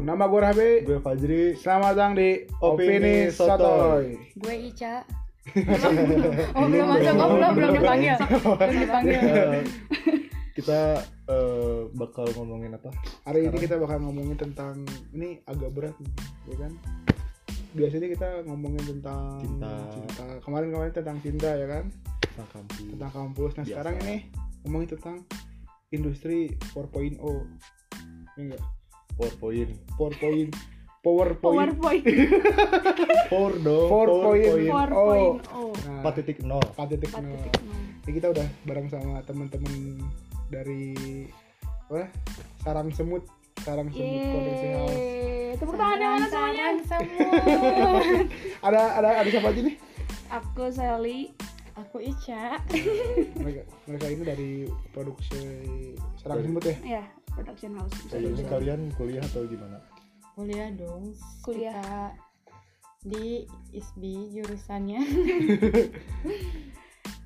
nama gue Rabe. Gue Fajri. Selamat datang di Opini Opini Sotoy. Gue Ica. oh belum masuk, oh belum belum dipanggil, belum dipanggil. Kita eh, bakal ngomongin apa? Hari ini kita bakal ngomongin tentang ini agak berat, nih, ya kan? Biasanya kita ngomongin tentang Cinta. cinta. Kemarin-kemarin tentang cinta ya kan? Tentang kampus. Tentang kampus. Nah Biasa. sekarang ini ngomongin tentang industri 4.0. Ya enggak? PowerPoint. 4. PowerPoint. PowerPoint Power dong. 4.0. 4.0 Oh. Nah, 4.0. 4.0. 4.0 Ini kita udah bareng sama teman-teman dari apa? Sarang Semut, Sarang Semut Produksi House. Yeay Tepuk tangan yang mana semuanya semut. Ada ada ada siapa aja nih? Aku Sally Aku Ica. Mereka mereka ini dari produksi Sarang Semut ya. Ya production house Jadi ini kalian kuliah atau gimana? Kuliah dong. Kuliah. Kita di ISBI jurusannya.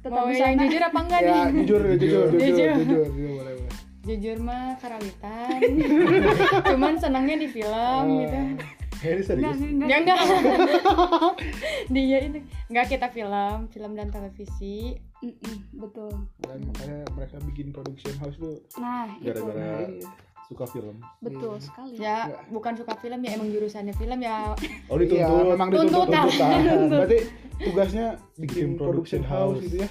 Tetap Mau yang jujur apa enggak Ya nih? jujur jujur jujur jujur Jujur. jujur, jujur, boleh boleh. Jujur mah karawitan. Cuman senangnya di film gitu. Eh, ini Enggak, serius? enggak, Ya enggak. Dia ini enggak kita film, film dan televisi. Mm-mm, Betul Dan makanya mereka bikin production house tuh. Nah itu Gara-gara Iya. suka film. Betul sekali Ya, bukan suka film ya emang jurusannya film ya. Oh Iya, dituntut. memang dituntut Tuntutan. tuntutan. Berarti tugasnya bikin, Bikin production production house house. gitu ya.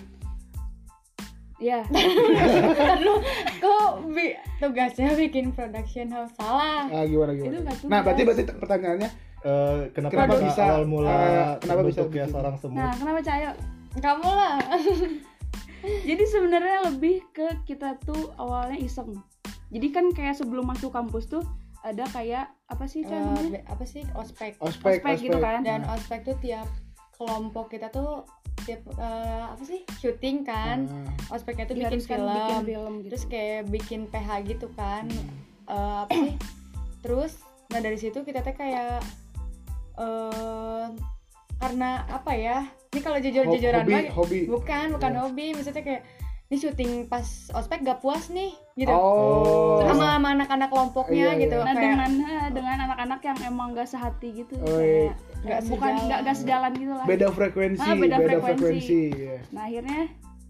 Ya Ntar lu kok bi- tugasnya bikin production house salah. Ah gimana Itu gimana? tugas. Nah, berarti berarti pertanyaannya Eh, kenapa, Kenapa bisa awal mula eh, kenapa bisa bikin? sarang semut? Nah kenapa Cayo? Kamu lah. Jadi sebenarnya lebih ke kita tuh awalnya iseng. Jadi kan kayak sebelum masuk kampus tuh ada kayak apa sih namanya? be- apa sih? Ospek. Ospek Ospek gitu kan? Dan ospek tuh tiap kelompok kita tuh tiap eh, apa sih? Syuting kan. Ah, ospeknya tuh bikin Diharuskan film, bikin film gitu. terus kayak bikin PH gitu kan. Eh, apa sih? Terus nah dari situ kita teh kayak eh karena apa ya ini kalau jujur jujuran hobi, hobi. bukan bukan Iya. hobi maksudnya kayak ini syuting pas ospek gak puas nih gitu Oh. sama sama anak-anak kelompoknya Iya, iya. gitu Nah kayak dengan dengan anak-anak yang emang gak sehati gitu Oh, iya. kayak eh, bukan sejalan. nggak nggak sejalan gitu lah beda frekuensi, Ah, beda beda, frekuensi. frekuensi. ya. nah akhirnya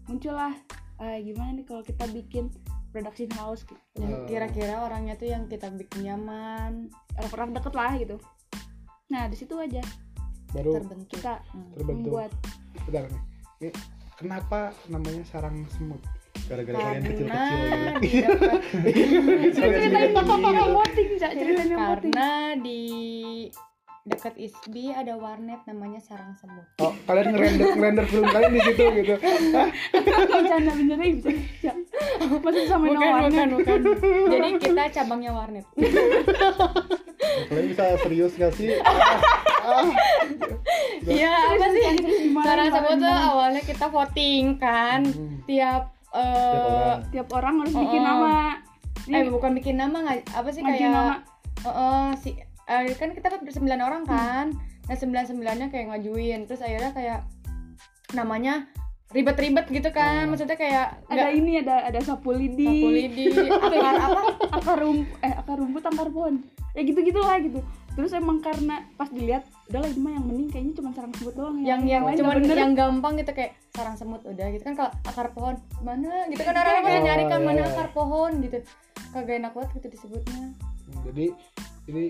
muncullah eh, gimana nih kalau kita bikin production house gitu. Dan Oh. kira-kira orangnya tuh yang kita bikin nyaman orang-orang deket lah gitu nah di situ aja Baru terbentuk kita Hmm. terbentuk. membuat Bentar nih. Ini kenapa namanya sarang semut? Gara-gara kalian kecil-kecil gitu. dekat ceritain yang voting karena di dekat ISBI ada warnet namanya Sarang Semut. Oh, kalian ngerender ngerender film kalian di situ gitu. Hah? bercanda bisa bisa masih sama Bukan, warnet bukan, bukan. Jadi kita cabangnya warnet. Kalian bisa serius gak sih? Iya, apa sih? Sarang Semut tuh awalnya kita voting kan Hmm. tiap Tiap eh orang. tiap orang harus bikin Oh. nama. Eh Nih, bukan bikin nama nggak apa sih kayak nama. Eh, eh, si eh, kan kita kan sembilan orang kan. Nah sembilan sembilannya kayak ngajuin. Terus akhirnya kayak namanya ribet-ribet gitu kan. Maksudnya kayak ada ini ada ada sapu lidi. Sapu lidi akar apa? Akar rumput eh akar rumput akar pohon. Ya gitu gitulah gitu terus emang karena pas dilihat udahlah ini mah yang mending kayaknya cuma sarang semut doang yang yang lain cuman bener. yang gampang gitu kayak sarang semut udah gitu kan kalau akar pohon mana gitu kan orang orang Oh, nyari kan mana iya. akar pohon gitu kagak enak banget gitu disebutnya Jadi ini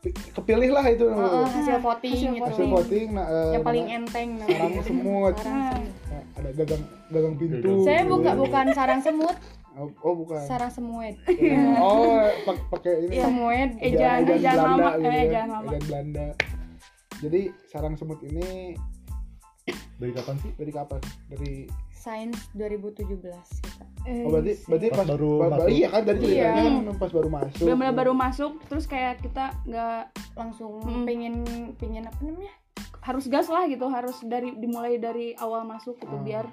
pi- kepilih lah itu Oh, oh, hasil voting hasil gitu hasil voting nah, eh, yang paling nama- enteng sarang namanya. semut. Sarang Nah. semut. Nah, ada gagang gagang pintu. Saya buka ya. bukan sarang semut Oh, oh, bukan. sarang semuet Oh, pak- pakai ini. Iya. semuet Ejaan- ejaan ejaan Belanda lama, gitu eh, ya. ejaan lama. Ejaan Belanda. Jadi sarang semut ini Dari kapan sih? dari kapan? Dari Sains 2017 kita. Eh, Oh berarti berarti Pas pas, baru ba- ba- masuk. iya kan dari Iya. ceritanya kan pas baru masuk. benar-benar baru masuk terus kayak kita nggak Langsung Hmm. pengen pengen apa namanya? harus gas lah gitu harus dari dimulai dari awal masuk gitu Ah. biar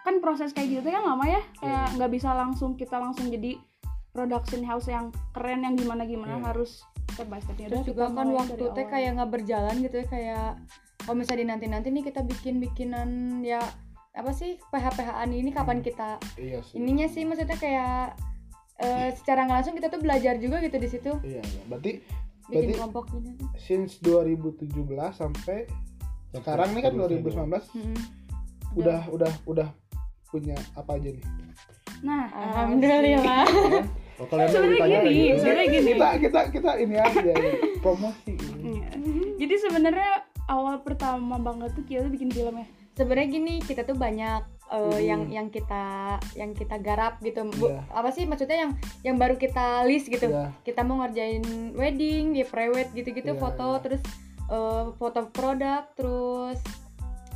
kan proses kayak gitu kan lama ya kayak Iya. nggak bisa langsung kita langsung jadi production house yang keren yang gimana gimana Iya. harus step by stepnya Terus juga kan waktu teh kayak nggak berjalan gitu ya kayak kalau misalnya di nanti nanti nih kita bikin bikinan ya apa sih PH PHan ini kapan kita Iya sih. ininya sih maksudnya kayak eh, secara nggak langsung kita tuh belajar juga gitu di situ iya iya. berarti bikin berarti kelompok gitu since 2017 sampai sekarang nih kan seterusnya 2019 Mm-mm. udah udah udah punya apa aja nih Nah, alhamdulillah Oh, kalian yang Sebenarnya gini, sebenarnya gini. kita kita kita ini aja promosi Iya. Jadi sebenarnya awal pertama banget tuh kita tuh bikin film ya. sebenarnya gini kita tuh banyak eh, Hmm. yang yang kita yang kita garap gitu Bu- Iya. apa sih maksudnya yang yang baru kita list gitu Iya. kita mau ngerjain wedding di private gitu-gitu Iya, foto iya. terus eh, foto produk terus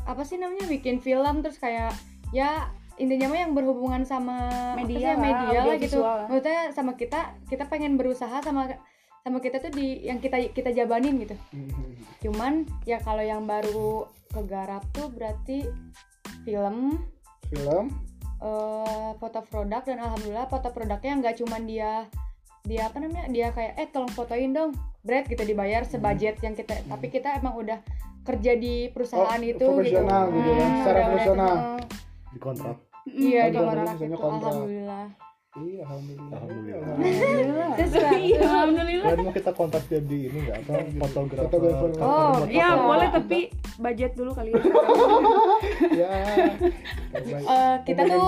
apa sih namanya bikin film terus kayak ya intinya mah yang berhubungan sama Media lah, media lah gitu. lah. maksudnya sama kita kita pengen berusaha sama sama kita tuh di yang kita kita jabanin gitu. Cuman ya kalau yang baru kegarap tuh berarti film film? eh, foto produk dan alhamdulillah foto produknya nggak cuman dia dia apa namanya dia kayak eh tolong fotoin dong bread gitu dibayar sebudget yang kita tapi kita emang udah kerja di perusahaan Oh, itu profesional gitu, gitu ya, Hmm, secara udah- udah profesional. ketemu. Iya Oh, di kontrak misalnya itu kontrak. alhamdulillah iya alhamdulillah Alhamdulillah. Alhamdulillah. Iya, alhamdulillah. Kalian mau kita kontak jadi ini nggak apa fotografer Oh, Iya, foto. boleh tapi budget dulu kali ya. ya. Eh, kita tuh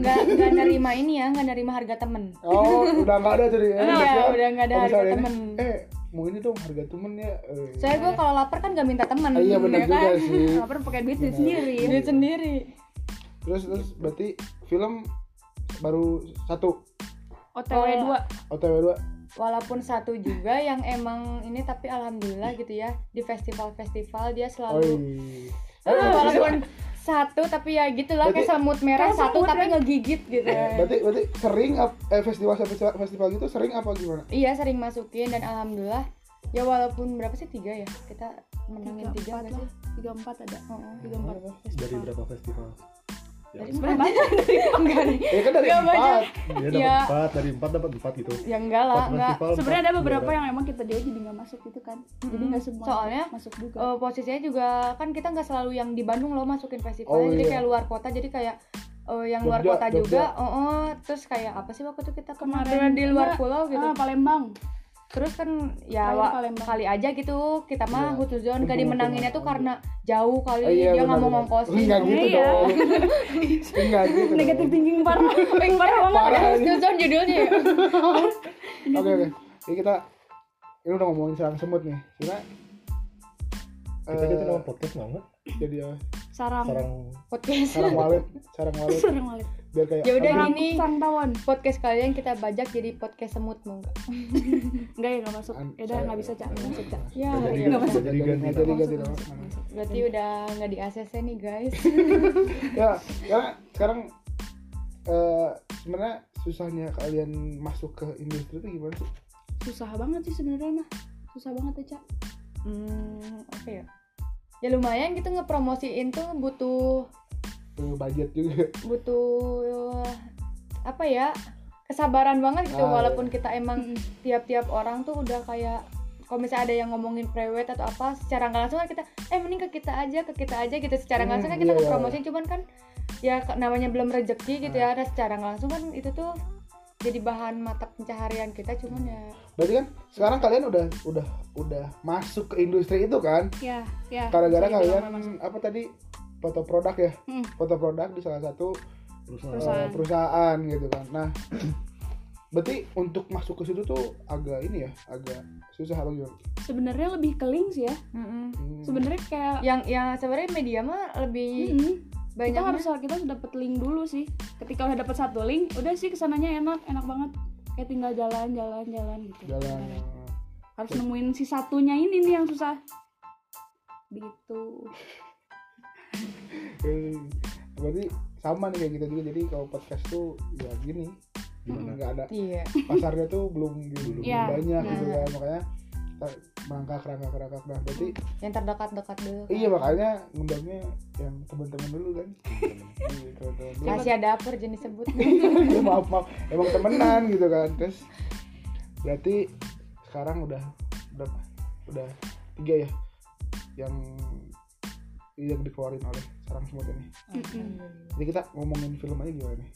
nggak nggak nerima ini ya nggak nerima harga temen oh udah nggak ada jadi ya, Iya, Maksudnya, udah nggak ada kalau harga temen. ini, eh mau ini dong harga temen ya eh. soalnya gue kalau lapar kan gak minta temen Ah, iya benar ya juga kan? sih Lapar pakai duit duit sendiri. duit sendiri terus terus berarti film baru satu OTW 2. OTW dua walaupun satu juga yang emang ini tapi alhamdulillah gitu ya di festival-festival dia oh selalu iya. Eh, walaupun satu tapi ya gitulah kayak Berarti- semut merah Kayak satu tapi ya. ngegigit gitu berarti berarti sering eh, festival festival festival gitu sering apa gimana iya sering masukin dan alhamdulillah ya walaupun berapa sih tiga ya kita menangin tiga empat nggak lah. sih Tiga empat ada. Oh, Tiga empat. dari berapa festival dari ya, sebenarnya banyak enggak deh ya kan dari empat. dia dapat Ya. empat. Dari empat dapat empat gitu. Ya enggak lah Empat enggak. Sebenarnya empat ada beberapa yang emang kita dia jadi nggak masuk gitu kan. Jadi nggak semua Soalnya, masuk juga. Eh, posisinya juga kan kita nggak selalu yang di Bandung loh masukin festival. Oh, jadi iya. kayak luar kota jadi kayak eh, yang luar Jogja, kota Jogja. juga oh, oh, terus kayak apa sih waktu itu kita kemarin? Kemarin di luar pulau gitu? Ah, Palembang. Terus kan ya Palembang. kali aja gitu kita mah Iya. huzon gak dimenanginnya tuh karena jauh kali Oh, iya, dia nggak mau ngongkosin enggak gitu Iya. dong enggak gitu Negatif thinking parah. parah banget. Parah. huzon judulnya ya oke oke ini kita ini udah ngomongin sarang semut nih cuma kita eh, jadi nama podcast banget jadi ya Sarang. sarang podcast sarang walet sarang walet Sarang walet. Biar kayak Ya udah, ini- tawon. podcast kalian kita bajak jadi podcast semut mau nggak Enggak ya nggak masuk. Ya udah nggak bisa cak. Nggak masuk cak. ya Nggak jadi, nggak masuk. jadi ganti jadi ganti Masuk, nama. masuk, berarti udah nggak di ACC nih guys ya karena sekarang eh sebenarnya susahnya kalian masuk ke industri itu gimana sih Susah banget sih sebenarnya mah. Susah banget ya cak. hmm, apa ya ya lumayan gitu ngepromosiin tuh butuh Tuh, budget juga. Butuh apa ya kesabaran banget gitu. Ah, walaupun kita emang tiap-tiap orang tuh udah kayak kalau misalnya ada yang ngomongin prewed atau apa secara nggak langsung kan kita eh mending ke kita aja ke kita aja gitu. Secara nggak langsung kan Hmm, kita iya, iya, ngepromosiin. cuman kan ya namanya belum rezeki gitu ya. Dan secara nggak langsung kan itu tuh jadi bahan mata pencaharian kita. Cuman ya berarti kan sekarang kalian udah udah udah masuk ke industri itu kan? Ya, ya. gara-gara kalian apa tadi foto produk ya. Hmm. foto produk di salah satu perusahaan, eh, perusahaan gitu kan. Nah berarti untuk masuk ke situ tuh agak ini ya agak susah apa gimana? Sebenarnya lebih ke link sih ya. mm-mm. Hmm. Sebenarnya kayak yang yang sebenarnya media mah lebih Mm-mm. banyak kita harus kita harus dapat link dulu sih. Ketika udah dapat satu link udah sih ke sananya enak enak banget. Kayak tinggal jalan jalan jalan gitu. Jalan. Harus nemuin si satunya ini nih yang susah. Gitu berarti sama nih kayak gitu juga. Jadi kalau podcast tuh ya gini. Gimana? nggak ada. Iya. Pasarnya tuh belum belum Iya, banyak nah. gitu kan. Makanya kita merangkak rangkak rangkak. Nah berarti yang terdekat-dekat dulu kan. iya makanya ngundangnya yang teman-teman dulu kan. Iya, dulu. rahasia dapur jenis sebut. Ya, maaf maaf. Emang temenan gitu kan. Terus berarti sekarang udah berapa udah tiga ya? Yang yang dikeluarin oleh sarang semut ini Mm-mm. jadi kita ngomongin film aja gimana nih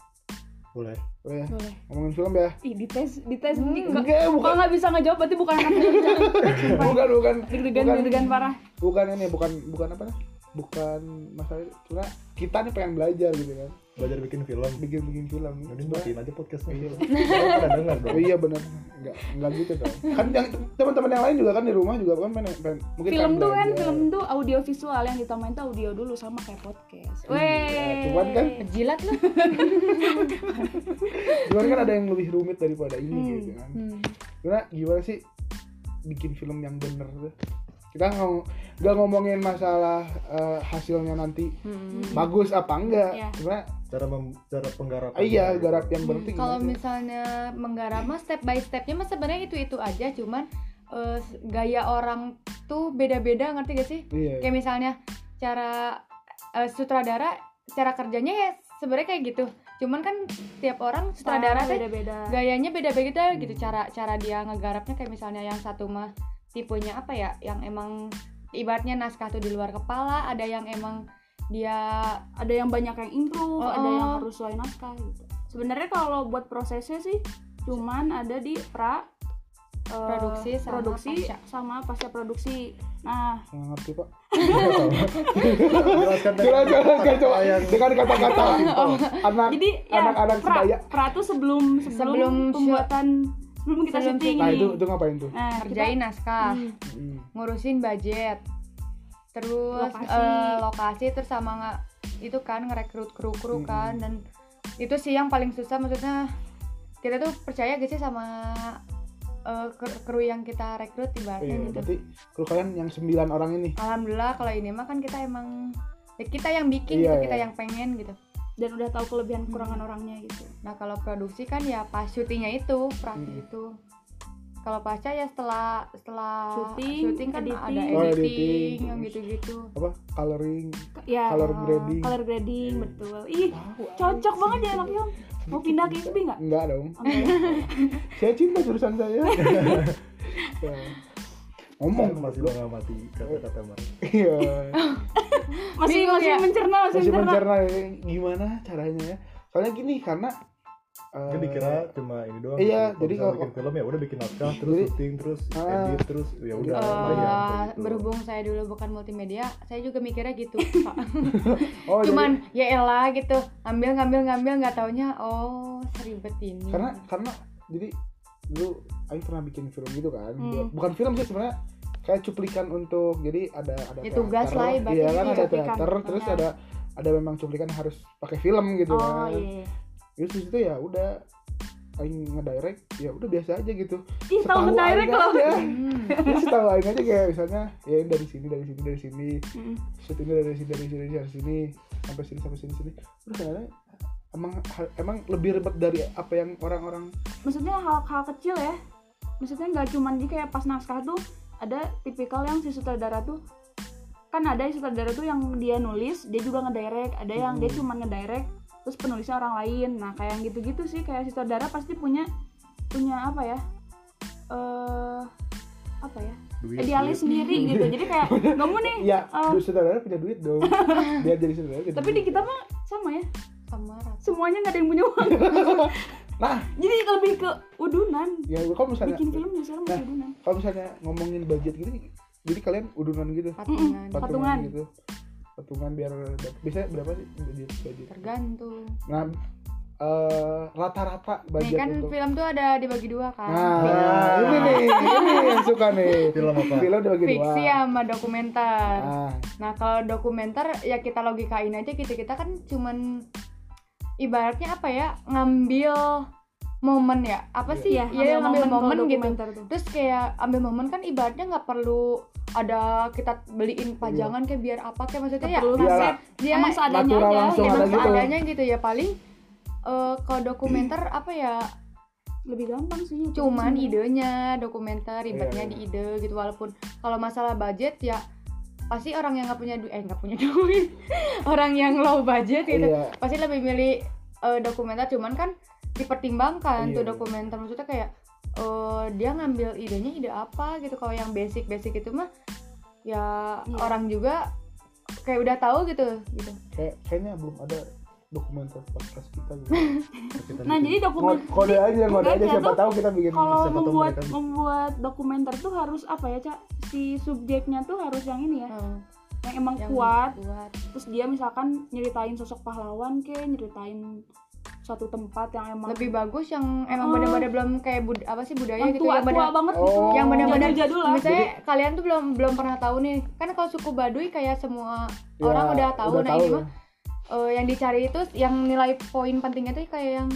boleh Boleh ya? boleh Ngomongin film ya? ih dites dites Hmm, Nggak- Enggak, kalau bukan. nggak bisa ngejawab berarti bukan anak muda Bukan, bukan. deg-degan Bukan. deg-degan parah Bukan ini, bukan bukan apa nih? Bukan masalah itu. Cuma kita nih pengen belajar gitu kan. Belajar bikin film Bikin-bikin film. jadi Cuma- matiin aja podcastnya Iya. Orang pada denger dong Oh iya benar. Enggak enggak gitu dong. Kan yang teman-teman yang lain juga kan di rumah juga kan pengen, pengen mungkin film pengen tuh kan film tuh audio visual yang ditambahin tuh audio dulu sama kayak podcast Iya, Weh. cuman kan jilat lu Cuman kan ada yang lebih rumit daripada ini Hmm. gitu kan. Hmm. Gimana gimana sih bikin film yang bener tuh? Kita ngomong nggak ngomongin masalah eh, hasilnya nanti Hmm. bagus apa enggak. Iya. Cuma cara mem, cara penggarapan ah, iya garap yang bener tuh kalau gimana sih? misalnya menggarap mah step by stepnya mah sebenarnya itu itu aja cuman eh, gaya orang tuh beda-beda ngerti gak sih Iya. kayak misalnya cara eh, sutradara cara kerjanya ya sebenarnya kayak gitu cuman kan tiap orang sutradara teh beda-beda gayanya beda-beda gitu Hmm. cara cara dia ngegarapnya kayak misalnya yang satu mah tipenya apa ya yang emang ibaratnya naskah tuh di luar kepala ada yang emang dia ada yang banyak yang improve Oh, ada oh. yang harus sesuai naskah gitu sebenarnya kalau buat prosesnya sih cuman ada di pra eh, Produksi sama produksi pasca. sama pasca produksi nah Nggak ngerti pak. jelaskan kan coba dengan kata-kata anak jadi ya anak-anak pra, sebaya. pra tuh sebelum sebelum, Sebelum pembuatan sebelum kita sebelum syuting Nah itu itu ngapain tuh? nah kerjain naskah Hmm. Hmm. ngurusin budget terus Lokasi. eh, lokasi terus sama nggak itu kan ngerekrut kru kru Mm-mm. kan dan itu sih yang paling susah maksudnya kita tuh percaya gak sih sama eh, kru- kru yang kita rekrut ibaratnya Iya, gitu berarti kalau kalian yang sembilan orang ini alhamdulillah kalau ini mah kan kita emang ya kita yang bikin Iya, gitu iya. kita yang pengen gitu dan udah tahu kelebihan kekurangan orangnya gitu nah kalau produksi kan ya pas syutingnya itu pra Hmm. itu kalau pasca ya setelah setelah Syuting, kan editing. ada Oh, editing, editing. yang gitu-gitu apa coloring ya color grading color grading Iya. betul ih Tahu, cocok Alex. banget ya anak film mau pindah ke ISB nggak enggak dong Oke. saya cinta jurusan saya Ya. ngomong masih mengamati kata-kata mereka iya masih Bingung masih ya? mencerna masih, masih mencerna mencerna ya, gimana caranya ya soalnya gini karena eh, Kan dikira cuma ini doang iya. Kalau jadi kalau- bikin film ya udah bikin naskah terus Jadi- syuting terus Ah. edit terus ya udah Eh, lumayan, Eh, kayak gitu. berhubung saya dulu bukan multimedia, saya juga mikirnya gitu. Pak. oh Cuman ya elah gitu, ngambil ngambil ngambil nggak taunya oh seribet ini. karena karena jadi dulu Aing pernah bikin film gitu kan Hmm. bukan film sih sebenarnya kayak cuplikan untuk jadi ada ada Ya, tugas teater, lah iya kan ada teater terus Iya. ada ada memang cuplikan harus pakai film gitu oh kan. iya. Terus di situ ya udah Aing ngedirect ya udah biasa aja gitu. Ih tahu Setahu ngedirect loh. aja. Hmm. Jadi setahu Aing aja kayak misalnya ya dari sini dari sini dari sini. Mm. shoot ini dari sini dari sini dari sini sampai sini sampai sini sini. Terus ternyata emang emang lebih ribet dari apa yang orang-orang maksudnya hal-hal kecil ya. Maksudnya nggak cuman di kayak pas naskah tuh ada tipikal yang si sutradara tuh kan ada sutradara tuh yang dia nulis dia juga ngedirect. Ada yang dia Hmm. cuma ngedirect terus penulisnya orang lain. Nah kayak yang gitu-gitu sih kayak si sutradara pasti punya punya apa ya eh apa ya Duit, idealis duit. sendiri gitu. Jadi kayak nggak mau nih ya uh, saudara punya duit dong. Biar jadi saudara jadi tapi di kita mah sama ya. Sama rata. semuanya nggak ada yang punya uang nah. Jadi lebih ke udunan. Ya kalau misalnya bikin film biasanya Nah. udunan. kalau misalnya ngomongin budget gitu jadi kalian udunan gitu? Patungan. Patungan. gitu. Patungan biar biasanya berapa sih budget budget? Tergantung. nah eh, rata-rata Nih budget kan untuk film tuh ada dibagi dua kan. nah ini nih ini yang suka nih. Film apa? Film dibagi dua. Fiksi sama dokumenter. nah. Nah kalau dokumenter ya kita logikain aja gitu. Kita kan cuman ibaratnya apa ya ngambil momen ya apa Iya. sih Iya, Iya, ngambil kalau momen gitu dokumenter tuh. terus kayak ambil momen kan ibaratnya nggak perlu ada kita beliin pajangan kayak biar apa kayak maksudnya ya Iya. dia emang seadanya natural aja emang ada emang gitu. seadanya gitu ya paling eh kalau dokumenter apa ya lebih gampang sih itu cuman sebenarnya. idenya dokumenter ribetnya Iya, di ide gitu walaupun kalau masalah budget ya pasti orang yang nggak punya duit eh nggak punya duit orang yang low budget gitu iya pasti lebih milih eh, dokumenter cuman kan dipertimbangkan Iya, tuh iya. dokumenter maksudnya kayak eh, dia ngambil idenya ide apa gitu kalau yang basic basic itu mah ya Iya. orang juga kayak udah tahu gitu gitu kayak kayaknya belum ada dokumenter podcast kita gitu. Kita nah bikin. jadi dokumen Ngo- kode aja kode aja siapa tahu kita bikin kalau membuat membuat dokumenter tuh harus apa ya cak si subjeknya tuh harus yang ini ya Hmm, yang emang yang kuat kuat. terus dia misalkan nyeritain sosok pahlawan ke nyeritain suatu tempat yang emang lebih bagus yang emang Oh. bener-bener belum kayak bud apa sih budaya yang gitu tua yang tua bener banget Oh. gitu yang benar-benar jadul lah misalnya kalian tuh belum belum pernah tahu nih kan kalau suku Baduy kayak semua Ya, orang udah tahu nah ini ya. mah eh, yang dicari itu yang nilai poin pentingnya tuh kayak yang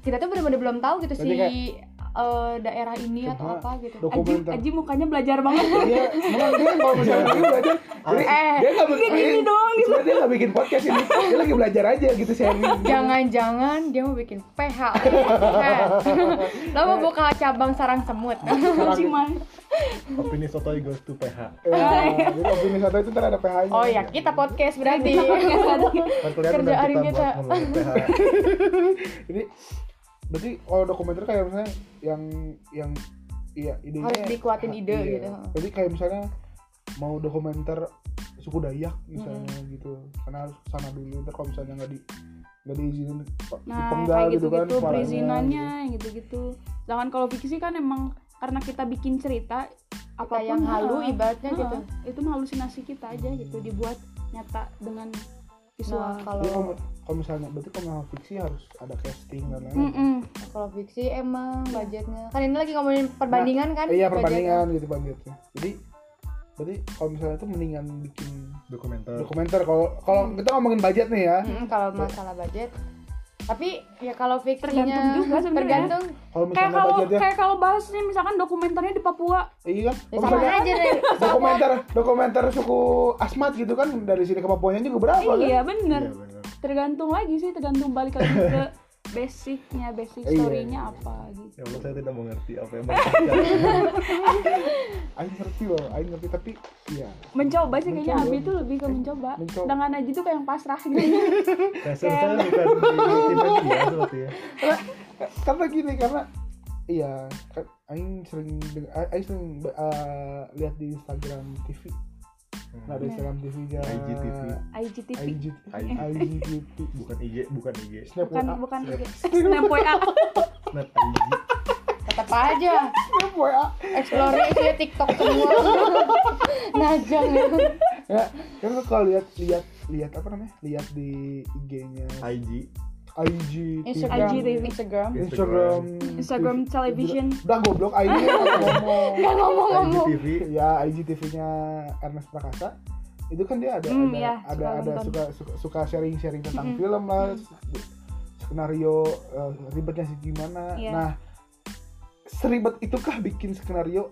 kita tuh benar-benar belum tahu gitu Berarti si kayak- eh, daerah ini atau Cuma apa gitu. Aji, dokumenter. Aji mukanya belajar banget. Iya, dia kalau misalnya dia belajar, jadi Eh, dia nggak bikin gini doang nih. sebenarnya dia nggak bikin podcast ini, dia lagi belajar aja gitu sharing. jangan-jangan dia mau bikin PH lo mau buka cabang sarang semut. Ciman. Opini sotoy goes to PH Ya, jadi opini satu itu ntar ada PH-nya. oh ya kita podcast berarti. Kerjaan kita kita. Berarti kalau dokumenter kayak misalnya yang yang iya idenya harus dikuatin ide Iya. gitu Jadi kayak misalnya mau dokumenter suku Dayak misalnya gitu, karena harus sana dulu. Ntar kalau misalnya nggak di nggak diizinin nah dipenggal kayak gitu gitu kan gitu perizinannya gitu. gitu sedangkan kalau fiksi kan emang karena kita bikin cerita apa yang halu ibaratnya eh, gitu itu halusinasi kita aja gitu dibuat nyata dengan visual nah Jadi kalau kalau kalau misalnya berarti kalau mau fiksi harus ada casting dan lain-lain. Mm-mm. kalau fiksi emang budgetnya kan ini lagi ngomongin perbandingan kan Iya budgetnya. perbandingan gitu budgetnya. Jadi berarti kalau misalnya itu mendingan bikin dokumenter dokumenter. Kalau kalau kita ngomongin budget nih ya, Mm-mm, kalau masalah budget tapi ya kalau fiksinya Tergantung juga sebenarnya. tergantung kalau kayak misalnya kalau kayak kalau bahasnya misalkan dokumenternya di Papua iya kan? ya sama misalnya aja deh dokumenter dokumenter suku Asmat gitu kan dari sini ke Papuanya juga berapa kan? iya bener iya benar tergantung lagi sih tergantung balik lagi ke basicnya basic Iya. storynya apa gitu ya Allah saya tidak mengerti apa yang Aing ngerti loh, Aing ngerti tapi iya. mencoba sih kayaknya. Abi tuh lebih ke mencoba Mencoba. dengan Aji tuh kayak yang pasrah gitu saya bukan seperti ya Karena gini karena iya kan Aing sering Aing sering uh, lihat di Instagram TV. Nah, ada. Instagram TV nya IGTV. IGTV IG, IG. IGTV. bukan IG bukan IG Snap bukan WA. bukan snap WA snap IG tetap aja Snap WA. explore isinya TikTok semua najang gitu Ya, kan kalau lihat lihat lihat apa namanya? Lihat di IG-nya IG IG, Instagram. IGTV. Instagram. Instagram, Instagram television. Udah goblok IG ngomong. nggak ngomong-ngomong IGTV ya IGTV-nya Ernest Prakasa. Itu kan dia ada Hmm, ada iya, ada suka ada suka suka, suka sharing sharing tentang Mm-mm. film lah skenario eh, ribetnya sih gimana. Iya. nah seribet itukah bikin skenario?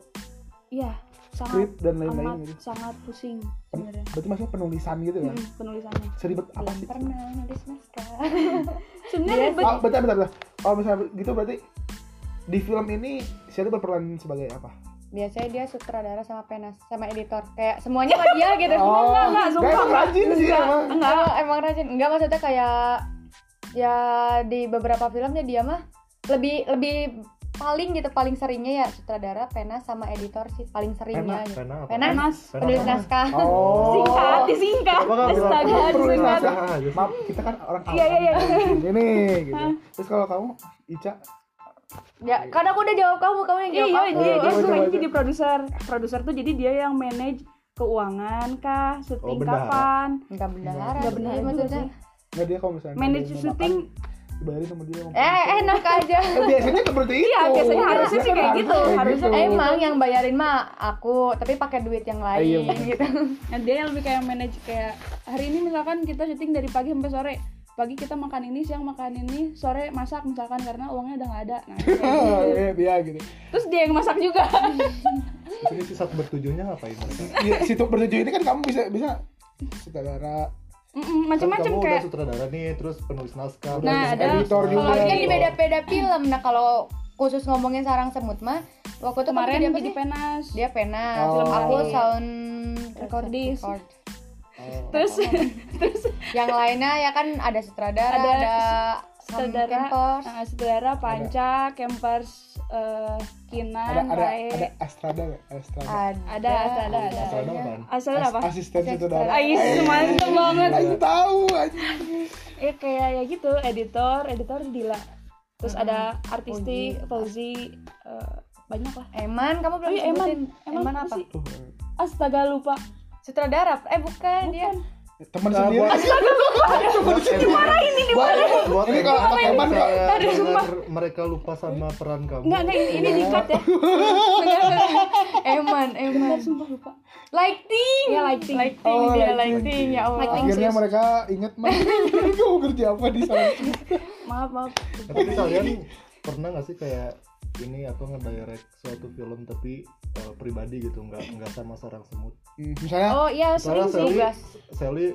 Iya, sangat dan lain-lain gitu. sangat pusing sebenarnya. berarti maksudnya penulisan gitu kan Mm-mm, penulisannya. seribet apa sih? pernah nulis naskah. Sebenarnya Yes. ribet. oh, bentar bentar bentar. Kalau misalnya gitu berarti di film ini Shelly berperan sebagai apa? Biasanya dia sutradara sama penas sama editor. Kayak semuanya sama dia gitu. Oh. Enggak, enggak, sumpah. emang rajin sih emang. enggak emang rajin. Enggak maksudnya kayak ya di beberapa filmnya dia mah lebih lebih paling gitu paling seringnya ya sutradara penas sama editor sih paling seringnya pena gitu pena. Penas. Pena penulis naskah oh Singkat, disingkat. Astaga, "Aku penulis disingkat. naskah." Ah, maaf kita kan orang Iya, iya, iya. ini gitu terus kalau kamu Ica ya karena aku udah jawab kamu kamu yang Iya, jawab iya, aku dia, dia tuh jadi produser. Produser tuh jadi dia yang manage keuangan kah, syuting bendahara. kapan, enggak bendahara Nggak sih, bendahara juga maksudnya sih. nggak dia kalau misalnya manage syuting. Dibayarin sama dia eh enak aja. Eh, biasanya seperti itu Iya, biasanya harusnya sih kayak gitu, harusnya. kayak emang yang bayarin mah aku tapi pakai duit yang lain Iya, gitu. Nah, dia yang lebih kayak manage kayak hari ini misalkan kita syuting dari pagi sampai sore. Pagi kita makan ini, siang makan ini, sore masak misalkan karena uangnya udah nggak ada. Nah, kayak gitu. Iya, dia gitu. Terus dia yang masak juga. Terus ini si satu bertujuhnya ngapain mereka? Iya, situ bertujuh ini kan kamu bisa bisa sutradara Kan Macam-macam kayak udah sutradara nih terus penulis naskah Nah, ada- editor juga Kalau kan Iya. di beda-beda film. Nah, kalau khusus ngomongin sarang semut mah waktu itu kemarin jadi sih? penas. Dia penas, Oh. film aku sound Recordis. record. Oh. Terus terus Yang lainnya ya kan ada sutradara, Ada ada, campers. Nah, saudara Panca, Campers eh, Kinan, ada ada ada Astrada nggak Astrada ada Ada, ada, ada, ada. Astrada? Asal As- apa? asisten sutradara Ais, mantep banget. Aing tahu anjing. Ya kayak ya gitu, editor, editor Dila. Terus ada artistik, Fauzi, eh, banyak lah. Eman kamu belum Oh iya, Eman. sebutin Eman Eman apa apa sih? Astaga lupa. sutradara eh bukan dia teman Nah, sendiri buat- ini Buat Ini kalau Eman, pakai Eman saya nggak? Aduh, sumpah. mereka lupa sama peran kamu. Enggak, enggak ini, ini dikat ya. Eman Eman sumpah lupa. lighting Iya, lighting. lighting Oh, dia lighting. lighting ya Allah Lighting. akhirnya serius. mereka inget mah kamu kerja apa di sana Maaf, maaf. Tapi kalian pernah nggak sih kayak ini apa ngedirect suatu film tapi eh, pribadi gitu nggak nggak sama sarang semut Hmm, misalnya Oh iya, sering Misalnya sih. Sally. Sally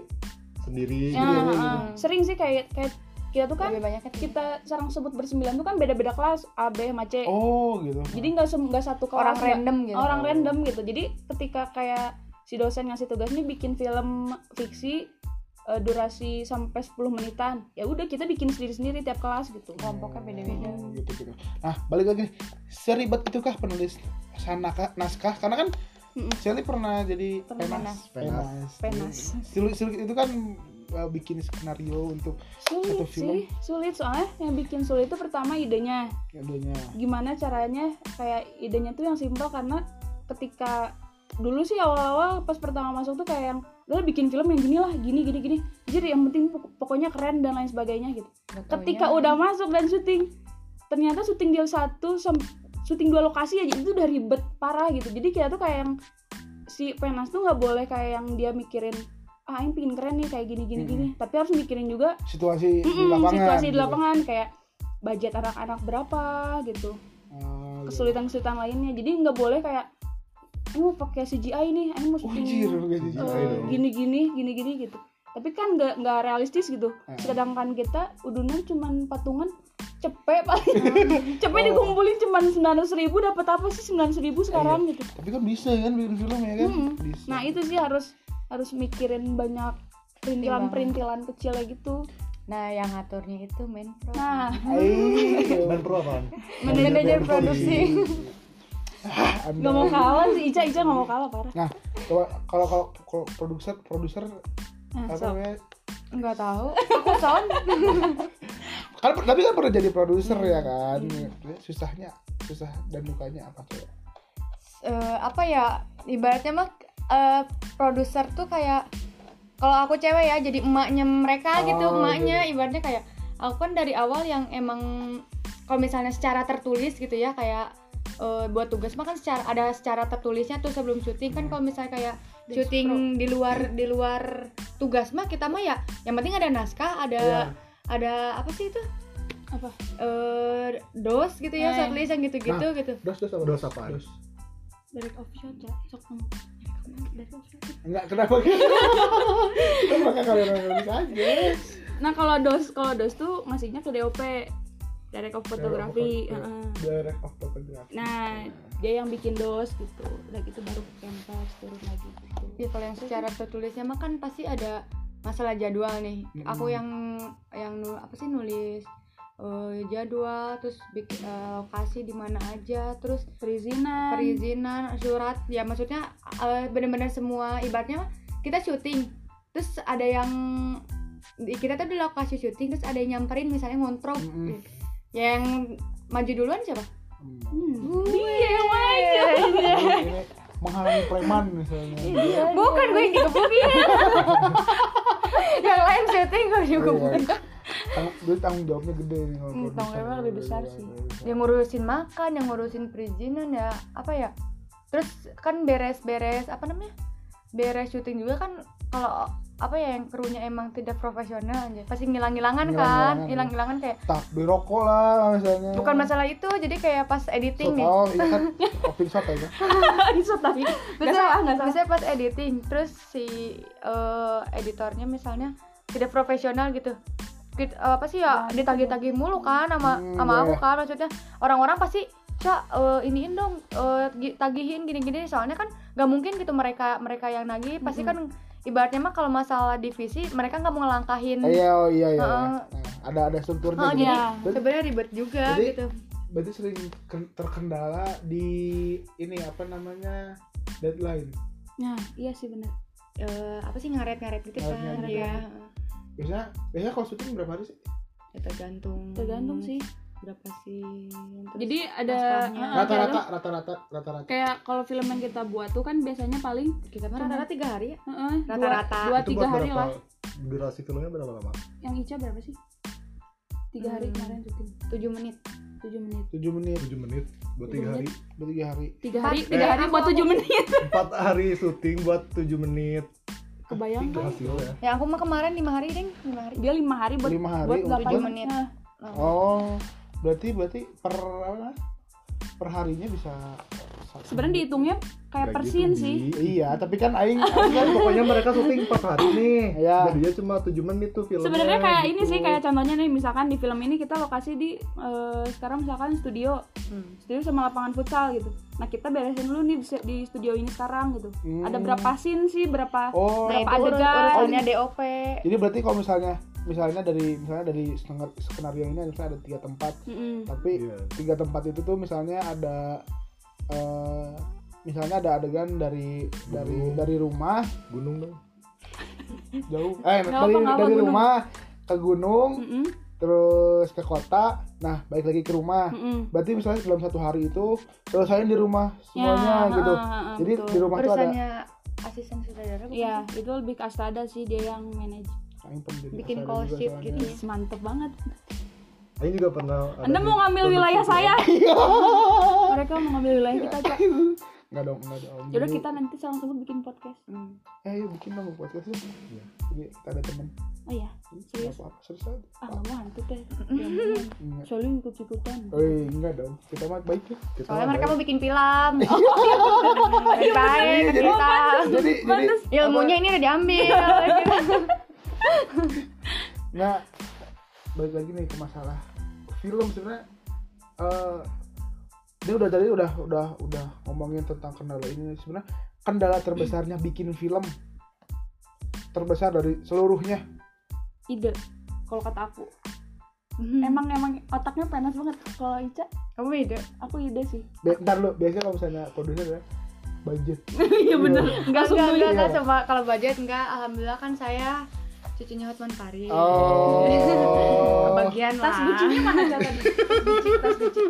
sendiri Ya, gitu. ah, sering sih kayak kayak kita tuh kan lebih banyaknya kita sarang sebut bersembilan tuh kan beda-beda kelas A, B, sama C. oh gitu Jadi nggak sem- nggak satu kelas. orang random gitu orang random gitu jadi ketika kayak si dosen ngasih tugas nih bikin film fiksi eh, durasi sampai 10 menitan. Ya udah kita bikin sendiri-sendiri tiap kelas gitu. Kelompoknya beda-beda. Oh, gitu gitu nah balik lagi nih. Seribet itukah penulis naskah naskah? Karena kan Mm-mm. Sally pernah jadi Pernah penas. penas. Penas. Sulit, sulit itu kan uh, bikin skenario untuk sulit Satu film. sih sulit. Soalnya yang bikin sulit itu pertama idenya. Adanya gimana caranya? Kayak idenya tuh yang simpel karena ketika dulu sih awal-awal pas pertama masuk tuh kayak yang udah bikin film yang gini lah gini gini gini. Jadi yang penting pok- pokoknya keren dan lain sebagainya gitu. Nggak ketika udah masuk dan syuting ternyata syuting deal satu syuting dua lokasi aja itu udah ribet parah gitu. Jadi kita tuh kayak yang si penas tuh nggak boleh kayak yang dia mikirin ah ini pingin keren nih kayak gini gini gini. Tapi harus mikirin juga situasi di mm-mm, lapangan situasi di gitu. lapangan kayak budget anak-anak berapa gitu. Ah, gitu. kesulitan-kesulitan lainnya. Jadi nggak boleh kayak mau pakai CGI nih ini mau syuting eh, kayak gitu. CGI dong. gini-gini gini-gini gitu. Tapi kan nggak nggak realistis gitu. Ah. sedangkan kita udunan cuman patungan cepet paling. Cepet Oh. dikumpulin cuman sembilan ribu dapat apa sih sembilan ribu sekarang gitu. Tapi kan bisa kan bikin film ya kan? Mm-mm. bisa. Nah itu sih harus harus mikirin banyak perintilan-perintilan kecilnya gitu. Nah yang ngaturnya itu main pro. Nah. Dan pro apaan? manajer produksi Nggak mau kalah sih Ica Ica nggak mau kalah parah. Nah, kalau kalau kalau produser produser nah, apa namanya? nggak tahu. Aku sound Kan tapi kan pernah jadi produser Hmm. ya kan. Susahnya susah dan dukanya apa coba? Eh, apa ya? Ibaratnya mah eh, produser tuh kayak kalau aku cewek ya jadi emaknya mereka gitu Oh, emaknya. Ibaratnya kayak aku kan dari awal yang emang kalau misalnya secara tertulis gitu ya kayak eh, buat tugas mah kan secara ada secara tertulisnya tuh sebelum syuting kan kalau misalnya kayak syuting di luar di luar tugas mah kita mah ya yang penting ada naskah ada Iya. ada apa sih itu apa eh dos gitu ya Eh. shortlist yang gitu-gitu Nah. gitu Dos dos apa? Dos apaan? Dos. dari official Ca. sok kamu dari official Enggak kenapa gitu? Kenapa kalian nulis aja? Nah kalau dos kalau dos tuh masihnya ke DOP direct of photography. Direct of heeh. Direct of photography. Nah dia yang bikin dos gitu. Udah gitu baru ke campus turun lagi gitu. Ya kalau yang secara tertulisnya mah kan pasti ada masalah jadwal nih. Mm-mm. Aku yang yang nu- apa sih nulis eh, jadwal, terus bikin eh, lokasi di mana aja, terus Perizinan. perizinan, surat. Ya maksudnya eh, benar-benar semua ibaratnya mah kita syuting. Terus ada yang kita tuh di lokasi syuting terus ada yang nyamperin misalnya ngontrol. Mm-mm. Yang maju duluan siapa? Hmm. Dia yang main. Ini menghalangi preman misalnya. Iya. Bukan gue yang digebukin. yang lain syuting gue juga Iya. Tang- Dulu tanggung jawabnya gede nih kalau Hmm, tanggung jawabnya lebih besar Iya, sih. yang ngurusin makan yang ngurusin perizinan ya apa ya terus kan beres-beres apa namanya beres syuting juga kan kalau apa ya yang krunya emang tidak profesional aja pasti ngilang-ngilangan kan Ngilang-ngilangan, hilang-hilangan kayak tak beli rokok lah misalnya. Bukan masalah itu jadi kayak pas editing Shot, nih. oh iya kan. Kopi shot aja. Bisa tapi nggak biasanya pas editing terus si eh, editornya misalnya tidak profesional gitu. Kit- apa sih ya Nah, gitu ditagih-tagih mulu kan sama Hmm, sama iya, aku iya. kan maksudnya. Orang-orang pasti cak eh, iniin dong eh, gi- tagihin gini-gini. Soalnya kan nggak mungkin gitu mereka mereka yang nagih pasti kan ibaratnya mah kalau masalah divisi mereka nggak mau ngelangkahin iya oh iya iya Heeh. Nah, ada ada strukturnya Oh, gitu. Iya. Sebenarnya ribet juga Jadi- gitu berarti sering ken- terkendala di ini apa namanya deadline nah iya sih benar Eh, apa sih ngaret-ngaret gitu kan. Iya. biasanya biasanya kalau syuting berapa hari sih Ya, tergantung tergantung sih berapa sih? Terus jadi ada ah, rata-rata rata-rata rata-rata. Kayak kalau film yang kita buat tuh kan biasanya paling kita rata-rata tiga hari ya? Rata-rata. dua tiga buat hari berapa- lah. durasi filmnya berapa lama? Yang Ica berapa sih? Tiga hari Hmm. kemarin syuting tujuh menit. Tujuh menit. 7 menit. 7 menit. Buat Tujuh 3 hari. udah tiga hari. Tiga Empat. hari? tiga hari buat tujuh menit. 4 hari syuting buat 7 menit. Kebayang kan? hasilnya ya. Aku mah kemarin lima hari deng lima hari. Dia lima hari buat Lima hari buat untuk delapan tujuh menit. Menit. Nah, oh berarti berarti per apa? Per harinya bisa sebenarnya dihitungnya kayak Kayak persin gitu, sih. Iya tapi kan aing kan pokoknya mereka syuting 4 hari nih. Iya. jadinya cuma 7 menit tuh filmnya sebenarnya kayak ini gitu. sih kayak contohnya nih misalkan di film ini kita lokasi di eh, sekarang misalkan studio. Hmm. studio sama lapangan futsal gitu. Nah kita beresin dulu nih di, di studio ini sekarang gitu. Hmm. ada berapa scene sih? Berapa oh. Nah, Berapa urut- adegan? urusannya DOP jadi berarti kalau misalnya misalnya dari misalnya dari skenar- skenario ini misalnya ada tiga tempat Mm-mm. tapi Iya. tiga tempat itu tuh misalnya ada eh, misalnya ada adegan dari dari Gunung. dari rumah gunung dong jauh eh Nggak dari apa, dari gunung. rumah ke gunung Mm-mm. terus ke kota nah balik lagi ke rumah Mm-mm. berarti misalnya dalam satu hari itu selesaiin di rumah semuanya Ya, gitu ha, ha, jadi betul. di rumah tuh ada urusannya asisten sutradara Iya, sih? itu lebih ke Astada sih dia yang manage. Aing jadi Bikin soalnya. gitu. Ih, mantep banget. Aing juga pernah ada Anda mau ngambil wilayah saya? Mereka mau ngambil wilayah kita, Cak. Enggak dong, enggak dong. Yaudah Jadi, kita nanti sama sebut bikin podcast. Hmm. Eh, yuk bikin dong podcastnya. Iya. Jadi kita ada teman. Oh iya, Enggak serius? apa-apa, serius aja. Ah, nggak mau hantu teh. Enggak. Soalnya ikut-ikutan. Eh, enggak dong. Kita mah baik ya. Kita soalnya mereka mau bikin film baik baik Jadi- kita Jadi jadi ilmunya ini udah diambil Nggak balik lagi nih ke masalah film sebenarnya eh dia udah tadi udah udah udah ngomongin tentang kendala ini sebenarnya kendala terbesarnya bikin film terbesar dari seluruhnya Ide, kalau kata aku. Hmm. Emang emang otaknya panas banget. Kalau Ica, kamu beda aku ide sih. Be- ntar lu biasanya kalau misalnya produser ya budget Iya bener. enggak Enggak enggak enggak, enggak Iya. coba kalau budget enggak alhamdulillah kan saya cucunya Hotman Paris oh kebagian Tas lah bucinya mana Cak tadi? Buci, tas buci.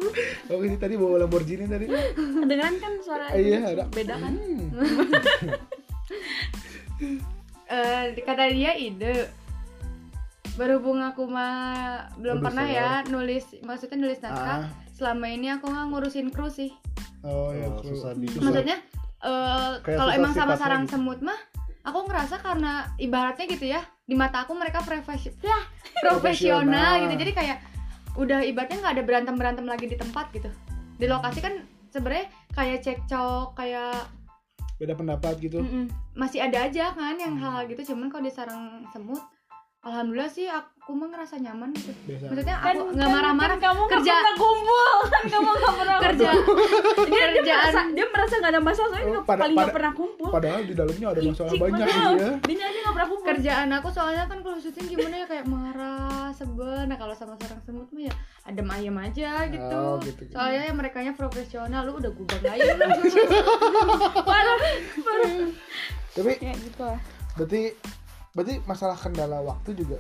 oh ini tadi bawa Lamborghini tadi Kedengeran kan suara Eh, iya, ada. Beda kan? Hmm. Eh, kata dia ide berhubung aku mah belum Produser. pernah ya nulis maksudnya nulis naskah Ah. selama ini aku nggak ngurusin kru sih oh ya Oh, kru. susah di maksudnya eh, Kayak kalau emang sama sarang semut mah aku ngerasa karena ibaratnya gitu ya di mata aku mereka profesi ya, profesional gitu. Jadi kayak udah ibaratnya nggak ada berantem berantem lagi di tempat gitu. Di lokasi kan sebenarnya kayak cekcok kayak beda pendapat gitu. Mm-mm, masih ada aja kan yang hal-hal gitu. Cuman kalau di sarang semut alhamdulillah sih aku mah ngerasa nyaman gitu. Biasa. Maksudnya Kan, aku nggak marah-marah kan kamu nggak kerja- pernah kumpul. Kan kamu nggak pernah kerja dia, dia kerjaan merasa dia merasa nggak ada masalah soalnya Oh, dia pada- paling nggak pada- pernah kumpul. padahal di dalamnya ada masalah Icik banyak gitu ya. Dia aja nggak pernah kumpul. Kerjaan aku soalnya kan kalau syuting gimana ya kayak marah sebel. Nah kalau sama sarang semut mah ya adem ayem aja gitu, Oh, gitu. soalnya ya mereka profesional lu udah gue banggain lu parah. Parah. Tapi ya gitu lah. berarti berarti masalah kendala waktu juga?